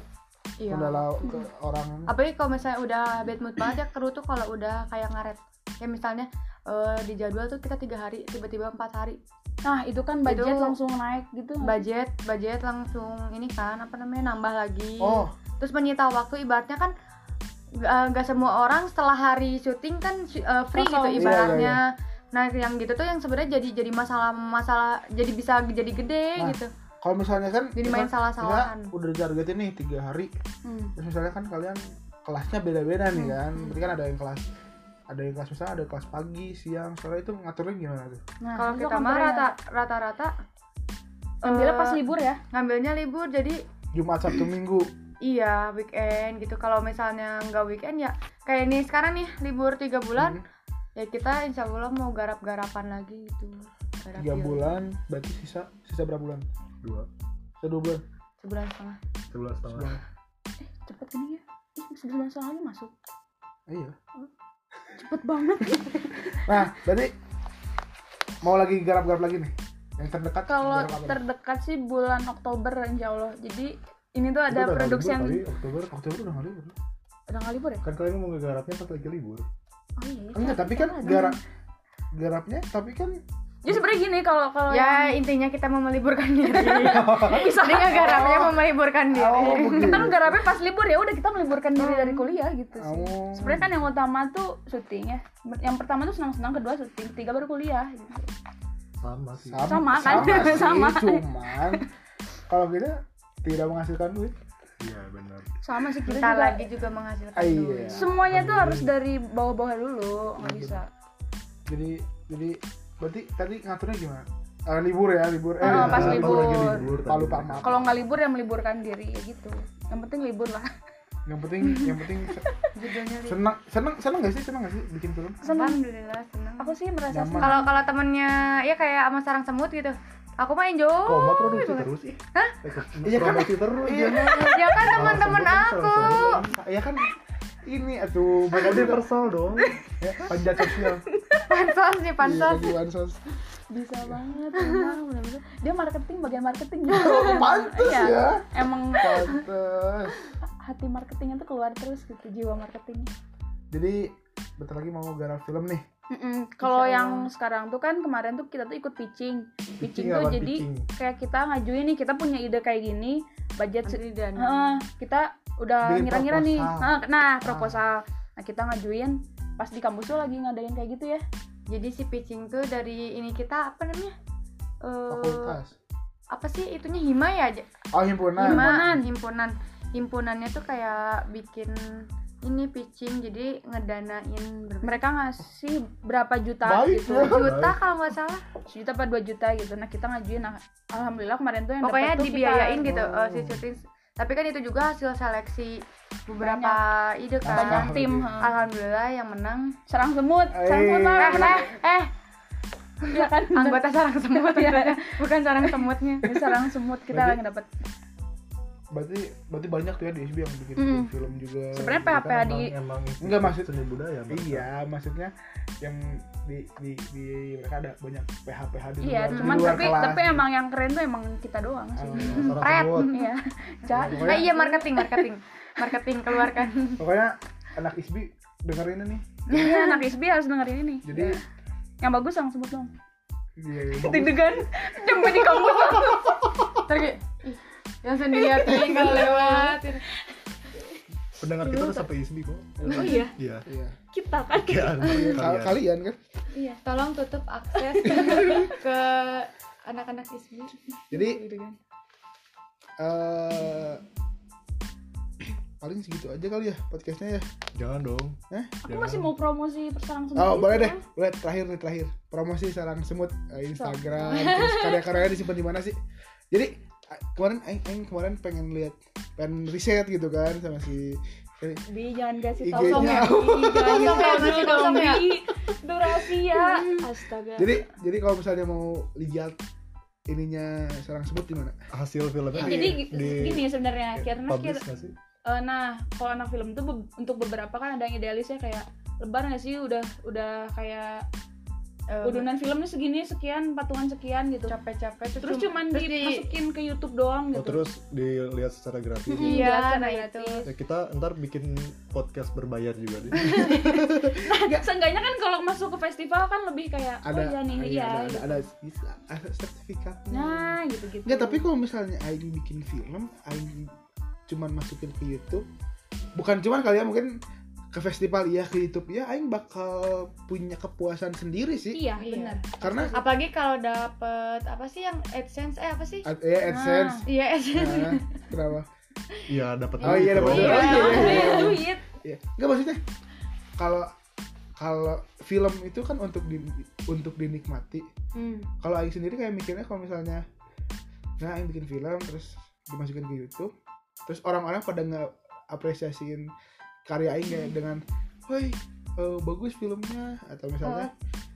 Iya. Kendala ke orang. Apalagi kalau misalnya udah bad mood banget ya kru tuh kalau udah kayak ngaret. Kayak misalnya eh, di jadwal tuh kita tiga hari tiba-tiba empat hari. Nah itu kan budget Itu- langsung naik gitu. Budget budget langsung ini kan apa namanya nambah lagi. Oh. Terus menyita waktu ibaratnya kan eh, nggak semua orang setelah hari syuting kan eh, free Kosong. gitu Iya, ibaratnya nah yang gitu tuh yang sebenarnya jadi jadi masalah masalah jadi bisa jadi gede Nah, gitu kalau misalnya kan Jadi main salah-salahan. udah ditargetin nih tiga hari Hmm. terus misalnya kan kalian kelasnya beda-beda nih kan. Berarti kan ada yang kelas ada yang kelas misalnya ada kelas pagi siang sore itu ngaturnya gimana tuh? Nah kalau kita kan mah rata rata-rata ambilnya eh, pas libur ya? ngambilnya libur jadi Jumat Sabtu Minggu. Iya weekend gitu. Kalau misalnya nggak weekend ya kayak ini sekarang nih libur tiga bulan Hmm, ya kita insya Allah mau garap-garapan lagi gitu. Garap tiga bulan berarti sisa sisa berapa bulan dua. Sisa dua bulan. Sebulan setengah. Sebelas setengah. Sebulan. cepet gini ya. Ih, sebulan setengah lagi masuk iya. Cepet banget. Nah berarti mau lagi garap-garap lagi nih? Yang terdekat kalau terdekat sih bulan Oktober insya Allah. Jadi ini tuh ada udah produksi yang kali, Oktober. Oktober udah nggak libur. Udah nggak libur ya? Kan kalian mau ngegarapnya pas lagi libur. Oh iya. Enggak tapi kan garap garapnya tapi kan jadi sebenarnya gini kalau kalau Ya intinya kita mau meliburkan diri. Bisa garapnya mau meliburkan diri. oh kita kan garapnya pas libur ya udah kita meliburkan diri dari kuliah gitu sih Oh. sebenarnya kan yang utama tuh syuting ya yang pertama tuh senang-senang kedua syuting ketiga baru kuliah gitu. sama sih Sama kan? sih, Sama. cuman kalau kita tidak menghasilkan duit iya benar sama sih kita Bentar juga lagi juga menghasilkan Ah, iya. duit. semuanya tuh harus dari bawah-bawah dulu nggak bisa jadi jadi berarti tadi ngaturnya gimana Eh, libur ya libur eh Oh, pas Apa libur. lagi libur Palu mereka. Mak. kalau nggak libur ya meliburkan diri ya gitu yang penting libur lah yang penting yang penting senang senang senang gak sih senang gak sih bikin film Alhamdulillah senang. aku sih merasa Nyaman. senang Kalau kalau temennya ya kayak sama sarang semut gitu. Aku main jo. kok mau produksi terus ih Hah? Iya kan? produksi terus Iya. jangan. Ya kan teman-teman aku. semut kan ya kan ini sarang semut. universal dong ya, panjat sosial Pansos nih pansos. Iya, pansos bisa banget emang bener-bener. dia marketing bagian marketing gitu pantes Iya. ya emang pantes hati marketingnya tuh keluar terus gitu jiwa marketingnya jadi bentar lagi mau garap film nih. Kalau yang sekarang tuh kan kemarin tuh kita tuh ikut pitching. Pitching, tuh jadi pitching? kayak kita ngajuin nih, kita punya ide kayak gini, budget dan Heeh, kita udah ngira-ngira nih. proposal. Heeh, Nah, proposal. Nah, kita ngajuin pas di kampus tuh lagi ngadain kayak gitu ya. jadi si pitching tuh dari ini kita apa namanya? Eh, fakultas apa sih itunya hima ya? Oh himpunan Himpunan, himpunan. Himpunannya tuh kayak bikin ini pitching jadi ngedanain Mereka ngasih berapa juta Baik, gitu. ya. juta kalau nggak salah. Sejuta apa dua juta gitu. Nah, kita ngajuin nah, alhamdulillah kemarin tuh yang Pokoknya dibiayain kita, gitu Oh. eh, si syuting. Tapi kan itu juga hasil seleksi beberapa ide kan. Banyak tim. Alhamdulillah yang menang Serang semut, serang semut lah eh, menang. eh, eh, Iya kan? anggota sarang semut ya. bukan sarang semutnya. Ya, sarang semut kita yang dapat. Berarti berarti banyak tuh ya di SB yang bikin Mm. film juga Sebenarnya Gitu PHP kan. di emang, emang Enggak, maksud- seni budaya iya maksudnya yang di di di mereka ada banyak PH PH di Iya, luar, di cuman luar tapi kelas. tapi emang yang keren tuh emang kita doang sih. Oh, Pret. semut. Iya. Cak. Pokoknya- Ah, iya marketing, marketing. Marketing keluarkan. pokoknya anak ISBI dengerin ini Iya, anak ISBI harus dengerin ini. jadi Yang bagus yang sebut dong. iya, bagus. Deg-degan demi di kampus. "Ih, yang sendiri tinggal lewat. pendengar kita udah sampai ISBI kok Oh iya, iya iya kita kan. Kalian, Iya, kal- kalian. kalian kan Iya. Tolong tutup akses ke anak-anak ISBI. jadi Gitu kan. eh paling segitu aja kali ya podcastnya ya jangan dong Hah? Aku masih mau promosi sarang semut. oh boleh deh boleh terakhir nih terakhir promosi sarang semut eh, Instagram terus karya-karyanya disimpan di mana sih jadi eh, kemarin aing, aing kemarin pengen lihat pengen riset gitu kan sama si Bi jangan kasih tahu Som ya. Bi, jangan ya, kasih masih tahu kosong ya. Durasi ya. Astaga. jadi jadi kalau misalnya mau lihat ininya sarang semut di mana hasil filmnya Ya, di, jadi di gini sebenarnya karena kira, eh, nah kalau anak film tuh be- untuk beberapa kan ada yang idealisnya kayak lebar nggak sih udah udah kayak Eh, udunan filmnya segini sekian patungan sekian gitu. Capek-capek terus cuman terus di- dimasukin ke YouTube doang oh gitu. terus dilihat secara gratis. Mm, Iya, nah itu. ya kita ntar bikin podcast berbayar juga deh. Nah, seenggaknya kan kalau masuk ke festival kan lebih kayak ada oh iya nih iya, iya ada, gitu. ada, ada, ada sertifikatnya nah gitu gitu Enggak, tapi kalau misalnya Aing bikin film, Aing cuman masukin ke YouTube, bukan cuman kalian mungkin ke festival iya ke YouTube ya, Aing bakal punya kepuasan sendiri sih, iya Iya. benar karena apalagi kalau dapet apa sih yang AdSense eh apa sih? ad- ya AdSense, Iya AdSense. Nah, kenapa? iya dapat Oh, iya, dapat duit. iya Oh, iya, iya, iya. duit Ya, enggak maksudnya kalau kalau film itu kan untuk di, untuk dinikmati. Hmm. Kalau Aing sendiri kayak mikirnya kalau misalnya nah Aing bikin film terus dimasukin ke YouTube, terus orang-orang pada nggak apresiasiin karya Aing kayak dengan, "Woi, eh, bagus filmnya" atau misalnya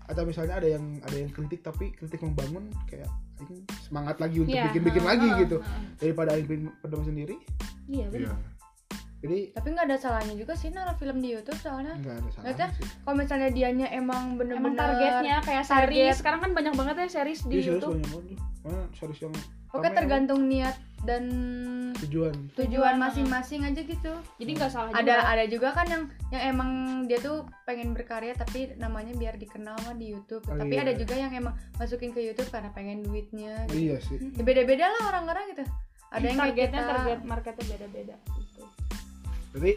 atau misalnya ada yang ada yang kritik tapi kritik membangun kayak Aing semangat lagi untuk Iya, bikin-bikin heeh, lagi heeh, gitu. heeh. daripada Aing bikin pedang sendiri. iya iya. Benar jadi tapi nggak ada salahnya juga sih naruh film di YouTube soalnya. Nggak ada salahnya kalau misalnya dianya emang bener-bener emang targetnya kayak target. series. sekarang kan banyak banget ya series di Iya, serius YouTube. banyak banget mana series yang Pokoknya rame tergantung niat dan tujuan. tujuan masing-masing aja gitu. Jadi nggak salah ada juga. ada juga kan yang yang emang dia tuh pengen berkarya tapi namanya biar dikenal mah di YouTube. Oh, tapi iya. ada juga yang emang masukin ke YouTube karena pengen duitnya gitu. iya sih. Ya, beda-beda lah orang-orang gitu. Ada yang kayak targetnya kita. target marketnya beda-beda gitu. berarti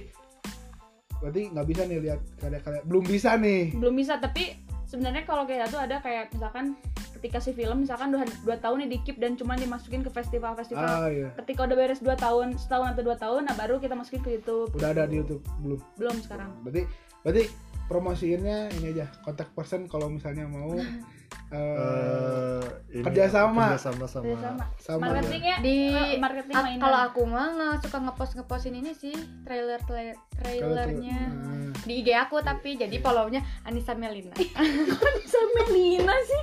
berarti nggak bisa nih lihat karya-karya. Belum bisa nih. Belum bisa tapi sebenarnya kalau kayak tuh ada kayak misalkan ketika si film misalkan dua, dua tahun nih di keep dan cuma dimasukin ke festival-festival. Ah iya. Ketika udah beres dua tahun setahun atau dua tahun nah baru kita masukin ke YouTube. Udah ada di YouTube belum. Belum sekarang. Berarti berarti promosiinnya ini aja kontak person kalau misalnya mau eh, Eh, ini Kerjasama. kerjasama sama Kerjasama. sama. Marketingnya di eh, marketing mainan. kalau aku mah nggak suka ngepost ngepostin ini sih trailer trailer trailernya. Nah, di IG aku tapi jadi follownya Anissa Melina. Sama Lina sih?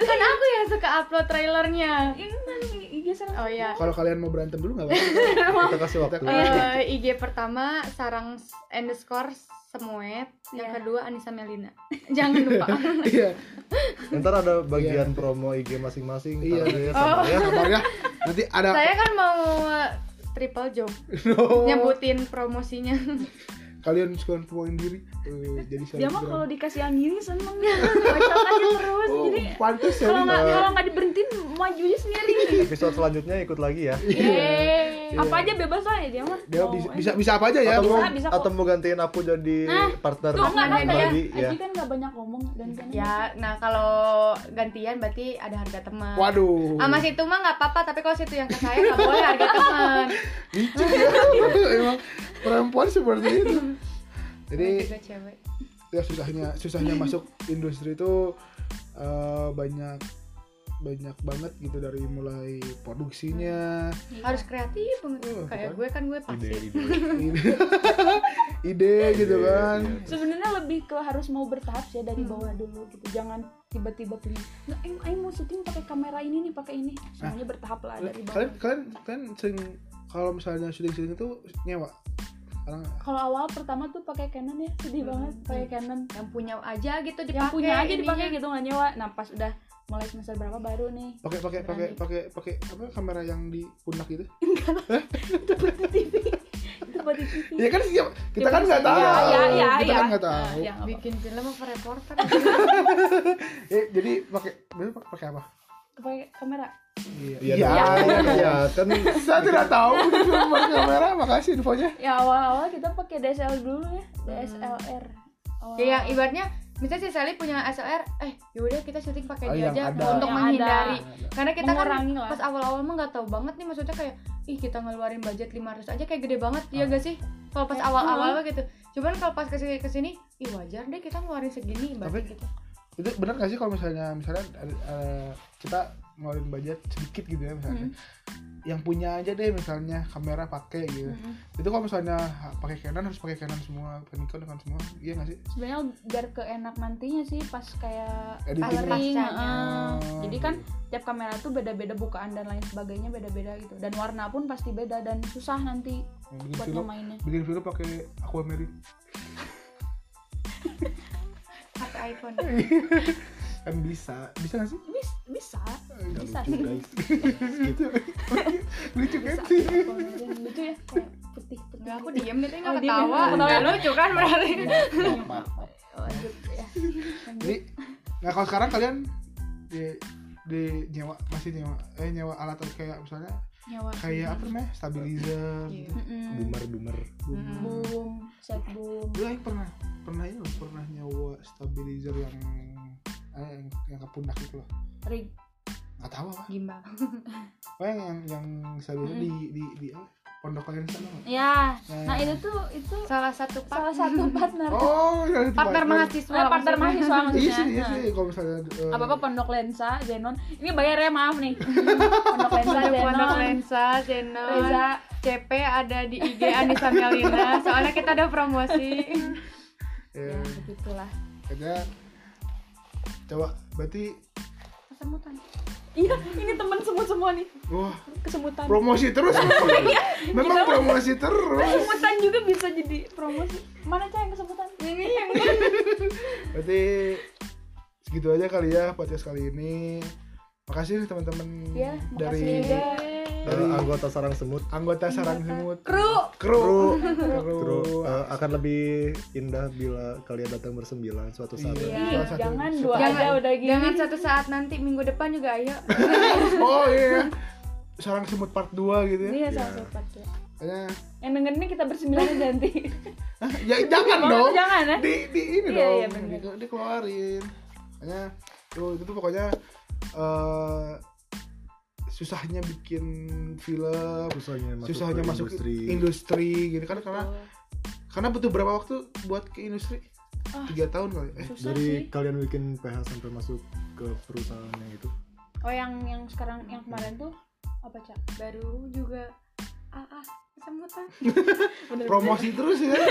Kan aku yang suka upload trailernya. Ini IG oh ya kalau kalian mau berantem dulu nggak apa-apa. Kita kasih waktu. Eh, IG pertama sarang underscore semuet. Yang Iya. kedua Anissa Melina. Jangan lupa. Iya. Ntar ada bagian promo IG masing-masing Iya. aja sama ya. Sabar ya. Nanti ada saya kan mau triple job. No. nyebutin promosinya kalian suka promoin diri eh, jadi dia mah kalau dikasih yang gini seneng baca aja terus oh, jadi pantas ya kalau nggak kalau nggak diberhentiin majunya sendiri. Episode selanjutnya ikut lagi ya. Yeay. Apa aja bebas lah ya dia mah. Dia Mau bisa, bisa bisa apa aja ya? Atau mau bisa, bisa atau mau gantiin aku jadi Nah, partner tuh nggak kan ya ya Aji kan nggak banyak ngomong dan kan ya nah kalau gantian berarti ada harga teman. Waduh. Sama situ mah nggak apa-apa tapi kalau situ yang ke saya nggak boleh harga teman. Licik ya? Emang perempuan seperti itu. Jadi cewek. ya susahnya susahnya masuk industri itu eh, banyak banyak banget gitu dari mulai produksinya. Harus kreatif banget. Oh, kayak kan? gue kan gue ide pasif ide ide, ide gitu kan? sebenarnya lebih ke harus mau bertahap sih dari Hmm. bawah dulu gitu. Jangan tiba-tiba beli nggak aing, aing mau syuting pakai kamera ini nih pakai ini. Semuanya bertahap lah dari bawah. kalian kalian kalian sering kalau misalnya syuting-syuting itu nyewa? Sekarang kalau awal pertama tuh pakai Canon ya sedih Hmm. banget pakai Canon. Yang punya aja gitu dipakai yang punya aja dipakai gitu nggak nyewa. Nah pas udah mulai semester berapa baru nih? Pakai pakai pakai pakai pakai apa kamera yang di pundak itu? Itu buat di TV itu buat di TV ya kan siap kita kan nggak Iya, tahu. iya, iya, kita iya. kan nggak tahu. Ya, bikin film apa reporter. Eh jadi pakai pakai apa? Pakai kamera. Iya. Iya. iya. iya kan saya tidak tahu pakai kamera. Makasih infonya. Ya awal-awal kita pakai DSL dulu ya. DSLR Awal- ya yang ibaratnya misalnya si Sally punya SLR eh yaudah kita syuting pakai Oh, dia aja. ada. untuk Yang menghindari. ada. karena kita kan Mengurangi lah. pas awal-awal mah nggak tahu banget nih maksudnya kayak ih kita ngeluarin budget 500 aja kayak gede banget ya gak sih? Kalau pas awal-awal mah gitu. Cuman kalau pas ke sini ke sini ih wajar deh kita ngeluarin segini Tapi- gitu. itu benar gak sih kalau misalnya misalnya eh, kita ngeluarin budget sedikit gitu ya misalnya. Yang punya aja deh misalnya kamera pakai gitu. Mm-mm. itu kalau misalnya pakai Canon harus pakai Canon semua pakai Nikon dengan semua iya gak sih? Sebenarnya biar keenak nantinya sih pas kayak Editing coloring. Oh, jadi kan tiap kamera tuh beda-beda bukaan dan lain sebagainya beda-beda gitu. Dan warna pun pasti beda dan susah nanti bikin buat film ngemainnya. Bikin film pakai aquamarine pakai iPhone. Kan bisa. Bisa gak sih? Bisa bisa. Nggak bisa lucu guys. Gitu lucu kan bisa lucu ya kayak putih putih Enggak, aku diem Oh, nggak diem. ketawa. Ketawa. nggak. lucu kan berarti. Lanjut ya. Jadi nah kalau sekarang kalian di di nyewa masih nyewa eh nyewa alat kayak misalnya nyawa kayak apa namanya? Stabilizer Iya. Mm-mm. boomer boomer. Mm. boom set boom. Gue pernah pernah ini pernah nyewa stabilizer yang eh, yang, yang ke pundak itu loh. rig Nggak tahu apa. gimbal Oh yang yang, yang stabilizer di di di apa? Pondok kalian sana. ya Nah. nah itu tuh itu salah satu salah part satu partner Oh, yang itu partner mahasiswa Eh, partner maksudnya. mahasiswa Iya maksudnya sih, iya Nah. sih. Kalau misalnya eh, apa apa pondok lensa Zenon ini bayar ya maaf nih pondok lensa Ada pondok Zenon lensa, Zenon, Reza CP ada di IG Anissa Melina. Soalnya kita ada promosi. ya, ya begitulah kayaknya coba berarti Kesemutan. iya ini temen semut semua nih. Wah kesemutan. promosi terus? Memang Kita- promosi terus. Kesemutan juga bisa jadi promosi. Mana cah yang kesemutan? Ini yang berarti segitu aja kali ya podcast kali ini. Makasih teman-teman ya dari makasih dari anggota sarang semut. Anggota sarang semut. Kru. Kru. Kru. Kru. Eh, akan lebih indah bila kalian datang bersembilan suatu saat. Iya. nanti. Iya, satu- jangan dua jangan aja udah gini. jangan satu saat nanti minggu depan juga ayo. Oh iya. Sarang semut part 2 gitu ya? Iya, salah satu ya. Kayaknya Yang dengerin ini kita bersembilan aja nanti. Ya jangan dong. jangan, ya? di di ini Iya, iya, dong bener. di, dikeluarin. Makanya tuh itu tuh pokoknya eh susahnya bikin film susahnya masuk susahnya ke masuk industri. industri gitu kan karena karena butuh berapa waktu buat ke industri? Ah. tiga tahun kali. Eh dari sih. kalian bikin PH sampai masuk ke perusahaannya itu? Oh, yang yang sekarang yang kemarin tuh apa, Cak? baru juga ah ah kesemutan promosi terus ya?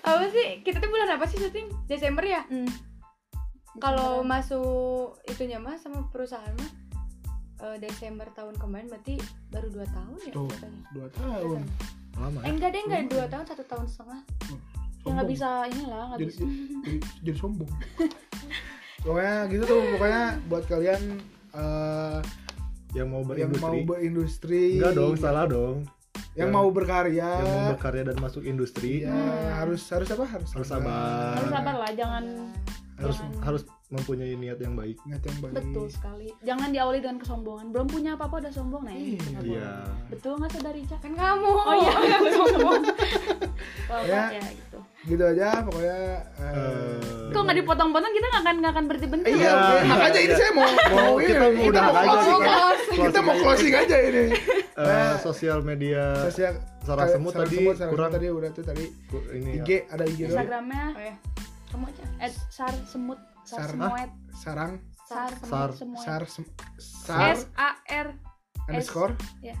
Apa sih? Kita tuh bulan apa sih syuting Desember ya? Hmm. kalau masuk itunya mah sama perusahaan mah eh, Desember tahun kemarin berarti baru dua tahun ya tuh katanya. dua tahun. Lama eh ya enggak deh enggak. Dua tahun satu tahun setengah. Ya nggak bisa inilah, nggak jadi, bisa. jadi, jadi sombong. Pokoknya gitu tuh pokoknya buat kalian eh, yang mau yang mau berindustri. Berindustri enggak dong salah dong. Yang Yang- mau berkarya. yang mau berkarya dan masuk industri. Ya harus harus apa? Harus Harus sabar. Harus sabar lah, jangan harus Jangan. harus mempunyai niat yang baik ingat yang baik betul sekali. Jangan diawali dengan kesombongan. Belum punya apa-apa udah sombong nah ini. Iya. iya Betul nggak saudari Cak? kan kamu Oh iya, aku sombong. Ya. ya gitu. gitu aja pokoknya eh, Eh, Kok nggak dipotong-potong kita nggak akan nggak akan berhenti berhenti. iya, Iya. makanya ini Iya. saya mau mau kita ini, mau kita udah mau aja closing sih, aja. Closing kita mau closing aja ini eh, sosial media sosial sarang kayak semut tadi semut, sarang kurang tadi udah tuh tadi ini IG ada IG Instagramnya oh ya kamu aja at sar semut sar, Sar- semuet. Sarang. Sar Sar. semuet sar sar S A R underscore ya.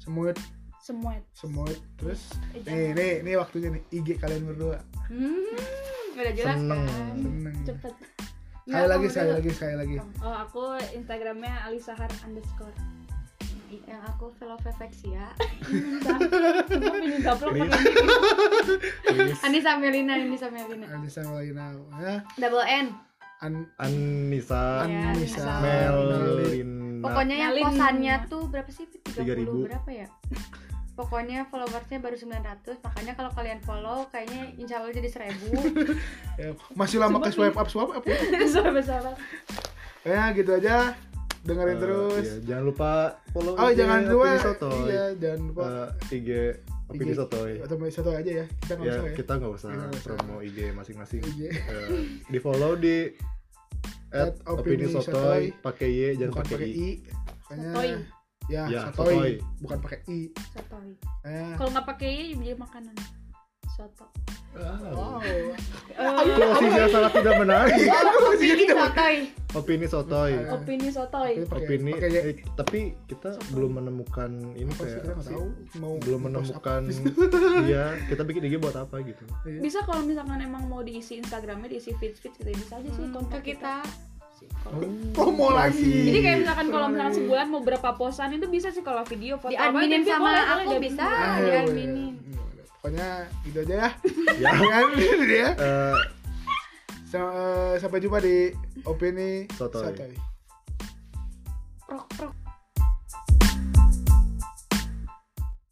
semut semuet. semut terus? Eh, nih nih nih waktunya nih IG kalian berdua. Hmm, udah jelas Seneng. kan seneng. Cepet. sekali lagi sekali lagi sekali lagi. Oh aku Instagramnya alisahar underscore. yang aku Velovefexia gaplok pakai ini. Anissa Melina Anissa Melina. Anissa Melina ya. Double N An Anissa. Ya, Anissa. Melina. Pokoknya yang kosannya tuh berapa sih? 3.000. 30 berapa ya? Pokoknya followersnya baru 900 makanya kalau kalian follow kayaknya insya Allah jadi 1000 ya, masih lama ke swipe up swipe up ya? Sabar sabar. ya gitu aja. Dengerin Eh, terus. iya, jangan lupa follow oh IG jangan lupa. Iya jangan lupa. Eh, IG Opini IG. Sotoy. atau soto aja ya kita nggak Ya, usah ya kita nggak usah usah. promo IG masing-masing. Eh, di follow di At at Opini Opini Sotoy. Sotoy pakai Y jangan pakai I. i makanya Sotoy. ya, Ya, sotoy. sotoy. bukan pakai i Sotoy. eh, Kalau nggak pakai i jadi makanan. Soto. wow. Closingnya sangat tidak menarik. ini sotoy. Opini Sotoy. Opini sotoy. Opini. pakai Y. eh, tapi kita belum menemukan ini apa kayak kita tahu mau belum menemukan iya kita bikin IG buat apa gitu. Iya. Bisa kalau misalkan emang mau diisi Instagramnya diisi feed feed gitu bisa aja sih ke kontak kita. promo lagi Jadi kayak misalkan kalau misalkan sebulan mau berapa posan itu bisa sih kalau video foto di apa, adminin itu sama boleh, aku bisa. di iya, adminin iya pokoknya gitu aja ya ya. Kan? Ya uh, so, sampai jumpa di opini sotoy, sotoy. Prok, prok.